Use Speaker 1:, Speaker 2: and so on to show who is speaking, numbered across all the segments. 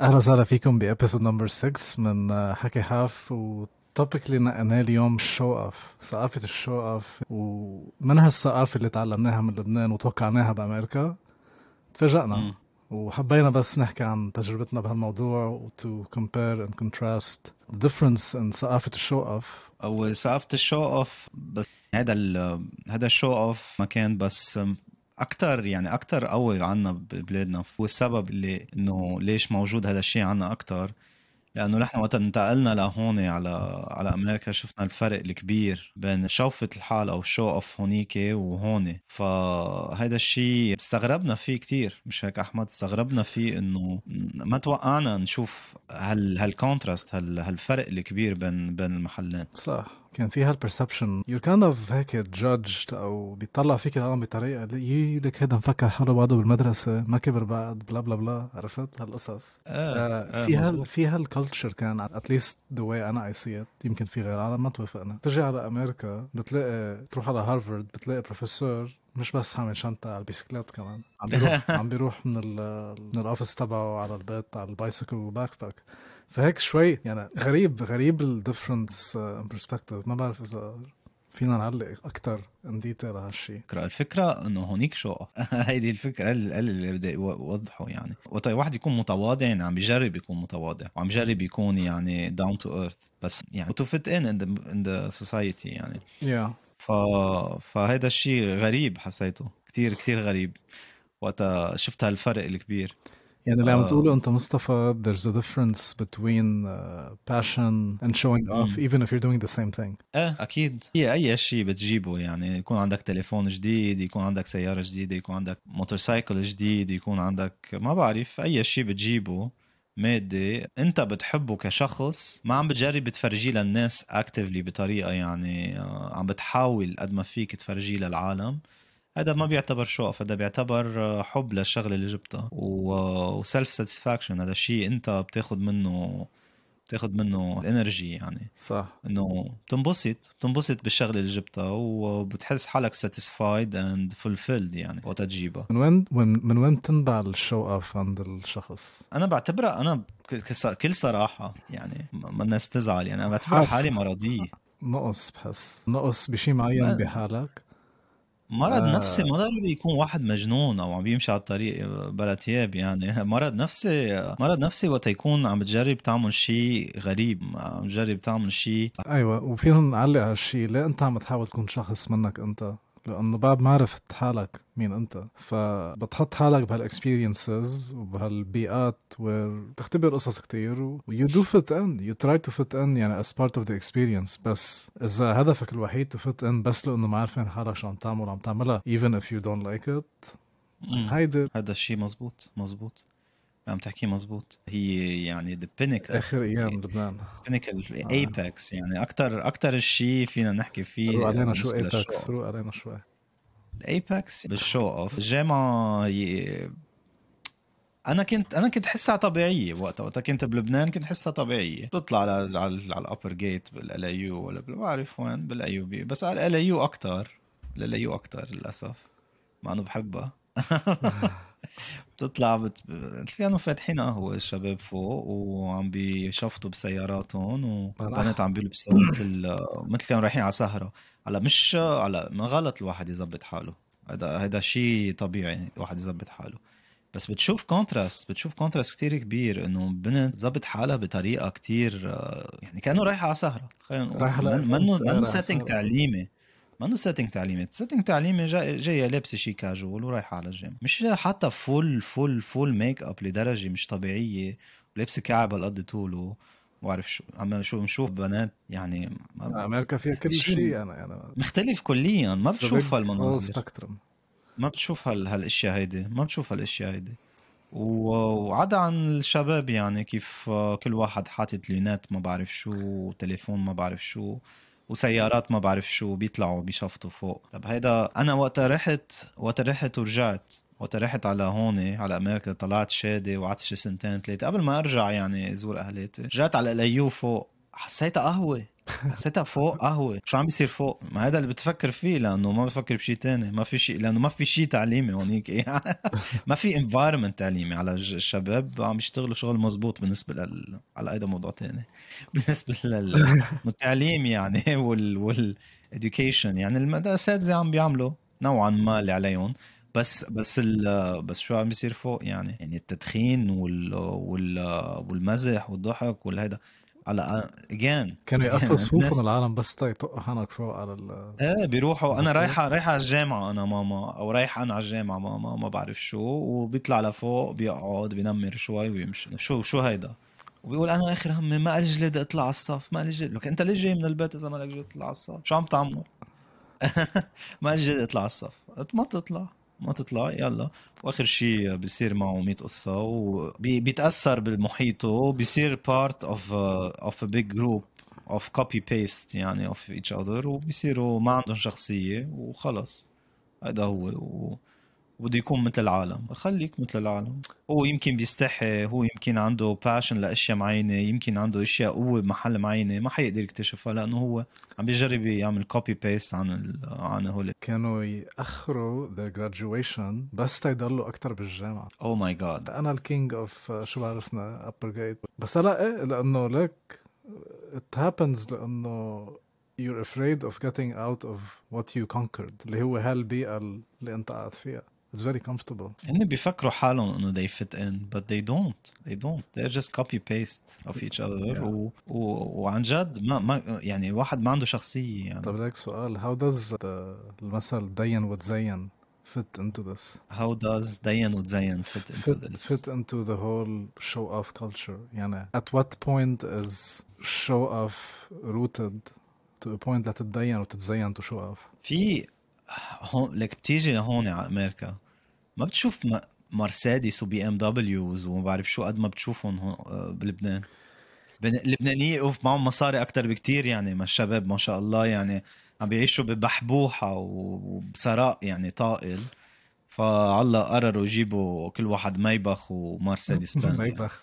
Speaker 1: أهلا وسهلا فيكم ب episode number 6 من حكي حاف وال topic اللي نقيناه اليوم show off ثقافة ال show off ومن هالثقافة اللي تعلمناها من لبنان وتوقعناها بأمريكا؟ تفاجئنا. وحبينا بس نحكي عن تجربتنا بهالموضوع to compare and contrast the difference in ثقافة الشو اوف
Speaker 2: أو ثقافة ال show off بس هذا ال هذا ال show off ما كان بس أكثر يعني أكثر قوي عنا ببلادنا هو السبب اللي إنه ليش موجود هذا الشيء عنا أكثر لأنه نحن وقت انتقلنا لهون على على أمريكا شفنا الفرق الكبير بين شوفة الحال أو ال show off هونيك وهون. فهذا الشيء استغربنا فيه كتير مش هيك أحمد؟ استغربنا فيه إنه ما توقعنا نشوف هال هال contrast هال هالفرق الكبير بين بين المحلين
Speaker 1: صح. كان في هال perception you kind of هيك judged أو بيطلع فيك العالم بطريقة يي لك هيدا مفكر حاله بعده بالمدرسة ما كبر بعد بلا بلا بلا عرفت؟ هالقصص.
Speaker 2: آه
Speaker 1: آه،
Speaker 2: آه
Speaker 1: في هال
Speaker 2: مزبوط.
Speaker 1: في هال culture كان at least the way أنا I see it يمكن في غير عالم ما توافقنا. ترجع على أمريكا بتلاقي تروح على هارفارد بتلاقي بروفيسور مش بس حامل شنطة على البيسكليت كمان. عم بيروح عم بيروح من ال من ال office تبعه على البيت على ال bicycle وال backpack فهيك شوي يعني غريب غريب ال difference perspective ما بعرف إذا فينا نعلق أكثر in detail على هالشيء
Speaker 2: الفكرة إنه هونيك شو؟ هيدي الفكرة اللي اللي بدي اوضحه يعني. وقت الواحد يكون متواضع يعني عم بيجرب يكون متواضع وعم بيجرب يكون يعني down to earth بس يعني to fit in in the society يعني.
Speaker 1: Yeah
Speaker 2: ف فهيدا الشيء غريب حسيته. كتير كتير غريب. وقت شفت هالفرق الكبير.
Speaker 1: يعني اللي عم
Speaker 2: آه.
Speaker 1: تقوله أنت مصطفى there's a difference between uh, passion and showing off even if you're doing the same thing.
Speaker 2: إيه أكيد. هي أي شيء بتجيبه يعني يكون عندك تليفون جديد يكون عندك سيارة جديدة يكون عندك motorcycle جديد يكون عندك ما بعرف أي شيء بتجيبه مادة أنت بتحبه كشخص ما عم بتجرب تفرجيه للناس اكتفلي بطريقة يعني آه، عم بتحاول قد ما فيك تفرجيه للعالم. هذا ما بيعتبر show off هذا بيعتبر آه، حب للشغلة اللي جبتها. و self satisfaction هذا شيء انت بتاخد منه بتاخد منه energy يعني.
Speaker 1: صح.
Speaker 2: إنه بتنبسط بتنبسط بالشغلة اللي جبتها وبتحس حالك satisfied and fulfilled يعني وقت تجيبها
Speaker 1: من وين من وين تنبع ال show off عند الشخص؟
Speaker 2: أنا بعتبرها أنا بك- كس- كل صراحة يعني ما الناس تزعل يعني أنا بعتبرها
Speaker 1: حرف.
Speaker 2: حالة مرضية.
Speaker 1: نقص بحس. نقص بشيء معين بحالك؟
Speaker 2: مرض
Speaker 1: آه.
Speaker 2: نفسي ما ضروري يكون واحد مجنون أو عم بيمشي على الطريق بلا تياب يعني. مرض نفسي مرض نفسي وقت يكون عم بتجرب تعمل شيء غريب عم بتجرب تعمل شيء
Speaker 1: أيوه وفينا نعلق هالشيء ليه أنت عم تحاول تكون شخص منك أنت؟ لأنه بعد ما عرفت حالك مين أنت فبتحط حالك بهال experiences وبهالبيئات وتختبر قصص كتير و you do fit in you try to fit in يعني as part of the experience. بس إذا هدفك الوحيد to fit in بس لأنه ما عارفين حالك شو عم تعمل عم تعملها. Even if you don't like it
Speaker 2: مم.
Speaker 1: هيدي
Speaker 2: هذا الشيء مزبوط مزبوط. عم تحكي مزبوط هي يعني the peak
Speaker 1: آخر أيام لبنان.
Speaker 2: Pinnacle Apex يعني أكثر أكثر شيء فينا نحكي فيه
Speaker 1: روق علينا شو
Speaker 2: apex.
Speaker 1: روق علينا شوي.
Speaker 2: ال apex بال show off. الجامعة هي أنا كنت أنا كنت احسها طبيعية وقتها. وقتها كنت بلبنان كنت احسها طبيعية. بتطلع على على, على ال upper gate بال LAU ولا ما بعرف وين بال AUB بس على ال LAU أكثر ال LAU أكثر للأسف. مع إنه بحبها. بتطلع بت... كانوا فاتحين قهوة الشباب فوق وعم بيشفطوا بسياراتهم وبنات عم بيلبسوا مثل مثل كانوا رايحين على سهرة. هلا مش على ما غلط الواحد يظبط حاله. هذا هذا شيء طبيعي الواحد يظبط حاله. بس بتشوف contrast بتشوف contrast كتير كبير إنه بنت ظبط حالها بطريقة كتير يعني كأنه رايحة على سهرة. خلينا نقول. منه منه setting
Speaker 1: سهرة.
Speaker 2: تعليمي منه setting تعليمي. Setting تعليمي جاي جاية لابسة شي كاجوال ورايحة على الجيم. مش حتى full full full makeup لدرجة مش طبيعية. ولابسه كعب هالقد طوله وبعرف شو عم شو بنشوف بنات يعني ما-
Speaker 1: أمريكا فيها كل
Speaker 2: شيء
Speaker 1: أنا يعني
Speaker 2: مختلف كليا. ما بتشوف هالمناظر. ما بتشوف هال هالأشياء هيدي. ما بتشوف هالأشياء هيدي. وعدا عن الشباب يعني كيف كل واحد حاطط لينات ما بعرف شو وتليفون ما بعرف شو. وسيارات ما بعرف شو بيطلعوا بيشفطوا فوق. طب هيدا أنا وقت رحت وقت رحت ورجعت. وقت رحت على هون على أمريكا طلعت شادي وقعدت شي سنتين ثلاثة. قبل ما أرجع يعني أزور اهلاتي رجعت على ال AU فوق. حسيتها قهوة. حسيتها فوق قهوة. شو عم بيصير فوق؟ ما هذا اللي بتفكر فيه لأنه ما بفكر بشيء تاني. ما في شيء لأنه ما في شيء تعليمي هونيك ما في environment تعليمي على الشباب عم يشتغلوا شغل مزبوط بالنسبة لل على هذا موضوع تاني. بالنسبة للتعليم يعني وال وال education. يعني الاساتذه عم بيعملوا نوعا ما اللي عليهم. بس بس بس شو عم بيصير فوق يعني؟ يعني التدخين وال وال والمزح والضحك والهيدا. على اجان
Speaker 1: كانوا يقفوا صفوفهم العالم بس تيطقوا حنك فوق على ال
Speaker 2: إيه بيروحوا. أنا رايحة رايحة على الجامعة أنا ماما أو رايح أنا على الجامعة ماما ما بعرف شو وبيطلع لفوق بيقعد بينمر شوي ويمشي. شو شو هيدا؟ وبيقول أنا آخر همي ما لي جلد أطلع على الصف؟ ما لي جلد لك انت ليش جاي من البيت إذا ما لك جلد تطلع على الصف؟ شو عم تعمل؟ ما لي جلد أطلع على الصف؟ ما تطلع ما تطلع يلا. وآخر شيء بصير معه 100 قصة وبيتاثر بمحيطه بيصير part of of a big group of copy paste يعني of each other وبيصيروا ما عندهم شخصية وخلص هذا هو و... بده يكون مثل العالم. خليك مثل العالم. هو يمكن بيستحي هو يمكن عنده passion لأشياء معينة يمكن عنده أشياء قوة بمحل معينة ما حيقدر يكتشفها لأنه هو عم بيجرب يعمل copy paste عن ال... عن هول
Speaker 1: كانوا يأخروا the graduation بس تيضلوا أكثر بالجامعة.
Speaker 2: oh my God
Speaker 1: أنا ال king of شو بعرفنا upper gate بس لا إيه لأنه like it happens لأنه you're afraid of getting out of what you conquered اللي هو هالبيئة اللي انت قاعد فيها. It's very comfortable.
Speaker 2: هن بيفكروا حالهم انه they fit in but they don't they don't they're just copy paste of each other yeah. و, و, وعن جد ما ما يعني واحد ما عنده شخصية يعني
Speaker 1: طيب لك سؤال how does the المثل دين وتزين fit into this
Speaker 2: how does دين وتزين fit into
Speaker 1: fit, this fit into the whole show off culture يعني at what point is show off rooted to a point لا تتدين وتتزين to show off
Speaker 2: في هون لك بتيجي لهون على امريكا ما بتشوف مرسيدس و BMWs وما بعرف شو قد ما بتشوفهم هون آه، بلبنان. اللبنانية أوف معهم مصاري أكثر بكتير يعني ما الشباب ما شاء الله يعني عم بيعيشوا ببحبوحة وبثراء يعني طائل. فعلا قرروا يجيبوا كل واحد ميبخ ومرسيدس بنز ميبخ.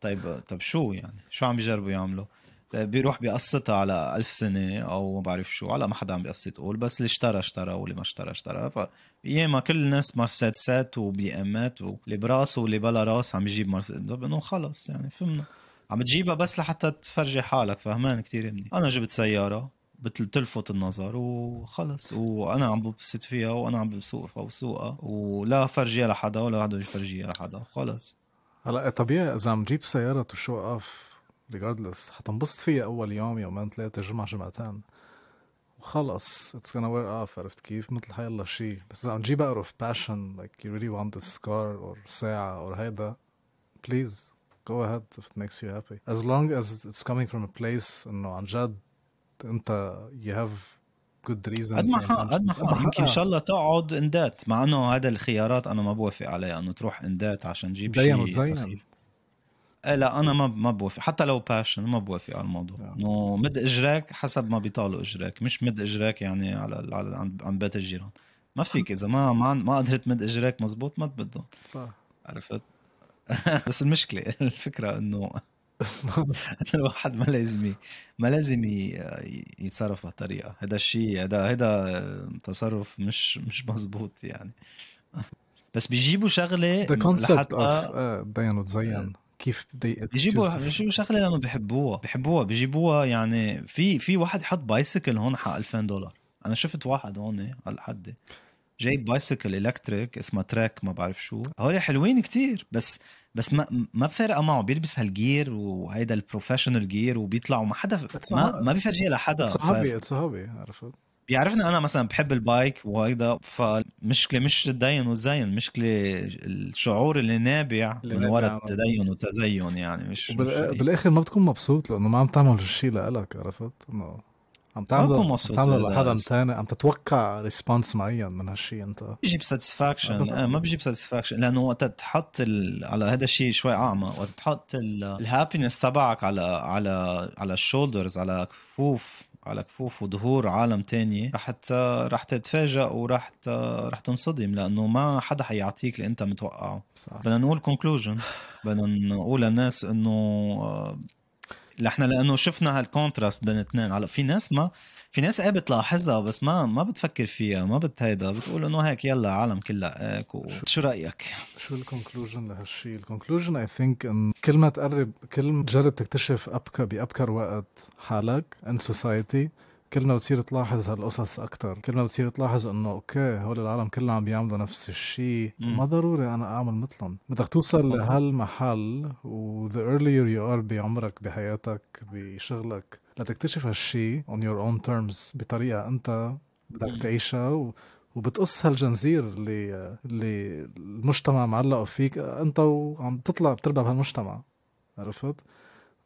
Speaker 2: طيب طيب شو يعني؟ شو عم بيجربوا يعملوا؟ بيروح بيقسطها على ألف سنة أو ما بعرف شو على ما حدا عم بيقسط يقول بس اللي اشترى اشترى واللي ما اشترى اشترى. فياما كل الناس مرسيدسات وبي امات واللي براسه واللي بلا راس عم يجيب مرسيدس إنه خلص يعني فهمنا. عم تجيبها بس لحتى تفرجي حالك فهمان كتير منيح. أنا جبت سيارة بتلفت النظر وخلص. وأنا عم ببسط فيها وأنا عم بسوقها وسوقها ولا فرجيها لحدا ولا حدا يفرجيها لحدا. خلص.
Speaker 1: هلا طبيعي إذا عم تجيب سيارة و show off regardless حتنبسط فيها أول يوم يومين ثلاثة جمعة جمعتين. وخلص. it's gonna wear off عرفت كيف؟ مثل حيلا شيء بس إذا عم تجيب out of passion like you really want this car or ساعة or هيدا please go ahead if it makes you happy. As long as it's coming from a place إنه عن جد أنت you have good reasons
Speaker 2: قد ما حق قد ما حق يمكن إن شاء الله تقعد in debt مع إنه هذا الخيارات أنا ما بوافق عليها إنه تروح in debt عشان تجيب شيء سخيف. لا أنا ما ما بوافق. حتى لو passion ما بوافق على الموضوع. إنه مد إجراك حسب ما بيطالوا إجراك. مش مد إجراك يعني على, على عن بيت الجيران. ما فيك. إذا ما ما, ما قدرت مد إجراك مزبوط ما تبدهم.
Speaker 1: صح.
Speaker 2: عرفت؟ بس المشكلة الفكرة إنه الواحد ما لازم ما لازم يتصرف بهالطريقة. هذا الشيء هذا هذا تصرف مش مش مزبوط يعني. بس بيجيبوا شغلة
Speaker 1: the concept of دين وتزين. كيف بدي
Speaker 2: بيجيبوا بيجيبوا شغلة لأنه بحبوها بحبوها بيجيبوها يعني في في واحد يحط bicycle هون حق 2000 دولار. أنا شفت واحد هون على الحد جايب bicycle electric اسمها Trek ما بعرف شو. هول حلوين كتير بس بس ما ما فارقة معه بيلبس هال gear وهيدا ال professional gear وبيطلع وما حدا ما ما بيفرجيها لحدا
Speaker 1: it's hobby عرفت؟
Speaker 2: بيعرفني أنا مثلا بحب ال bike وهيدا فمشكله مش التدين والزين المشكلة الشعور اللي نابع اللي من وراء التدين والتزين يعني مش,
Speaker 1: وبال... مش بالآخر ما بتكون مبسوط لأنه ما عم تعمل الشيء لك عرفت؟ إنه عم تعمل عم تعمل لحدا ثاني عم تتوقع response معين من هالشيء أنت.
Speaker 2: بيجيب satisfaction آه ما بيجيب satisfaction لأنه وقت تحط ال... على هذا الشيء شوي أعمى وقت تحط ال happiness تبعك على على على ال shoulders على كفوف. على كفوف وظهور عالم تاني رح رح تتفاجئ ورح رح تنصدم لأنه ما حدا حيعطيك اللي أنت متوقعه. صح. بدنا نقول conclusion بدنا نقول للناس إنه نحن لأنه شفنا هال contrast بين الاثنين هلا في ناس ما في ناس إيه بتلاحظها بس ما ما بتفكر فيها ما بتهيدا بتقول إنه هيك يلا عالم كلها. هيك شو رأيك؟
Speaker 1: شو ال conclusion لهالشيء؟ ال conclusion I think إن كل ما تقرب كل ما تجرب تكتشف أبكر بأبكر وقت حالك in society كل ما بتصير تلاحظ هالقصص أكثر كل ما بتصير تلاحظ إنه okay هول العالم كلهم عم بيعملوا نفس الشيء ما ضروري أنا أعمل مثلهم. بدك توصل لهالمحل و the earlier you are بعمرك بحياتك بشغلك لتكتشف هالشيء on your own terms بطريقة أنت بدك تعيشها و... وبتقص هالجنزير اللي اللي المجتمع معلقه فيك أنت وعم تطلع بتربى بهالمجتمع. عرفت؟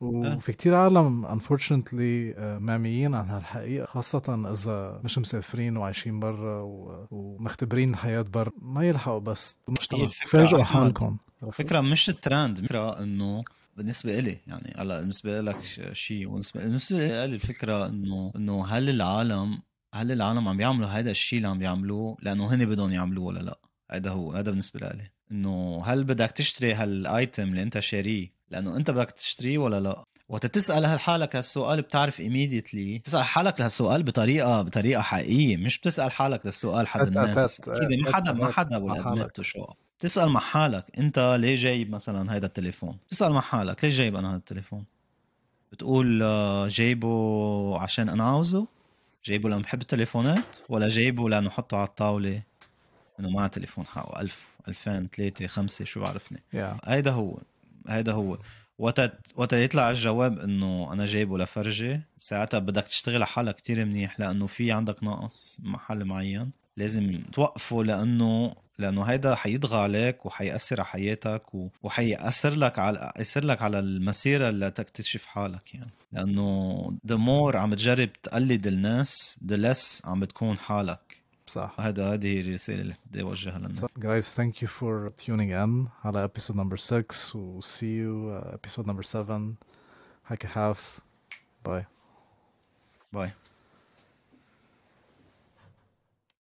Speaker 1: وفي كتير عالم unfortunately آه، معميين عن هالحقيقة خاصة إذا مش مسافرين وعايشين برا ومختبرين الحياة برا ما يلحقوا بس المجتمع. فاجئوا حالكم.
Speaker 2: فكرة مش الترند فكرة إنه بالنسبة إلي يعني هلأ بالنسبة لك شيء بالنسبة لي الفكرة إنه إنه هل العالم هل العالم عم بيعملوا هذا الشيء اللي عم بيعملوه لأنه هن بدهم يعملوه ولا لأ؟ هذا هو هذا بالنسبة لي إنه هل بدك تشتري هالآيتم اللي أنت شاريه؟ لأنه أنت بدك تشتريه ولا لأ؟ وقت تسأل حالك هالسؤال بتعرف ايميديتلي تسأل حالك لهالسؤال بطريقة بطريقة حقيقية مش بتسأل حالك للسؤال حد الناس. أكيد ما حدا ما حدا ولا شو. تسأل مع حالك أنت ليه جايب مثلا هيدا التليفون؟ تسأل مع حالك ليه جايب أنا هذا التليفون؟ بتقول آه، جايبه عشان أنا عاوزه؟ جايبه لأنه بحب التليفونات؟ ولا جايبه لأنه حطه على الطاولة؟ إنه معه تليفون حقه 1000 2000 3 5 شو بعرفني؟
Speaker 1: Yeah.
Speaker 2: هيدا هو هيدا هو. وقت وقت يطلع الجواب إنه أنا جايبه لفرجة ساعتها بدك تشتغل على حالك كتير منيح لأنه في عندك ناقص محل معين. لازم توقفه لأنه لأنه هيدا حيضغى عليك وحيأثر على حياتك وحيأثر لك على يأثر لك على المسيرة اللي تكتشف حالك يعني. لأنه the more عم تجرب تقلد الناس the less عم بتكون حالك.
Speaker 1: صح.
Speaker 2: هذا هذه الرسالة اللي بدي أوجهها لنا
Speaker 1: guys thank you for tuning in على episode number 6 و see you episode number 7 حكي حاف باي
Speaker 2: باي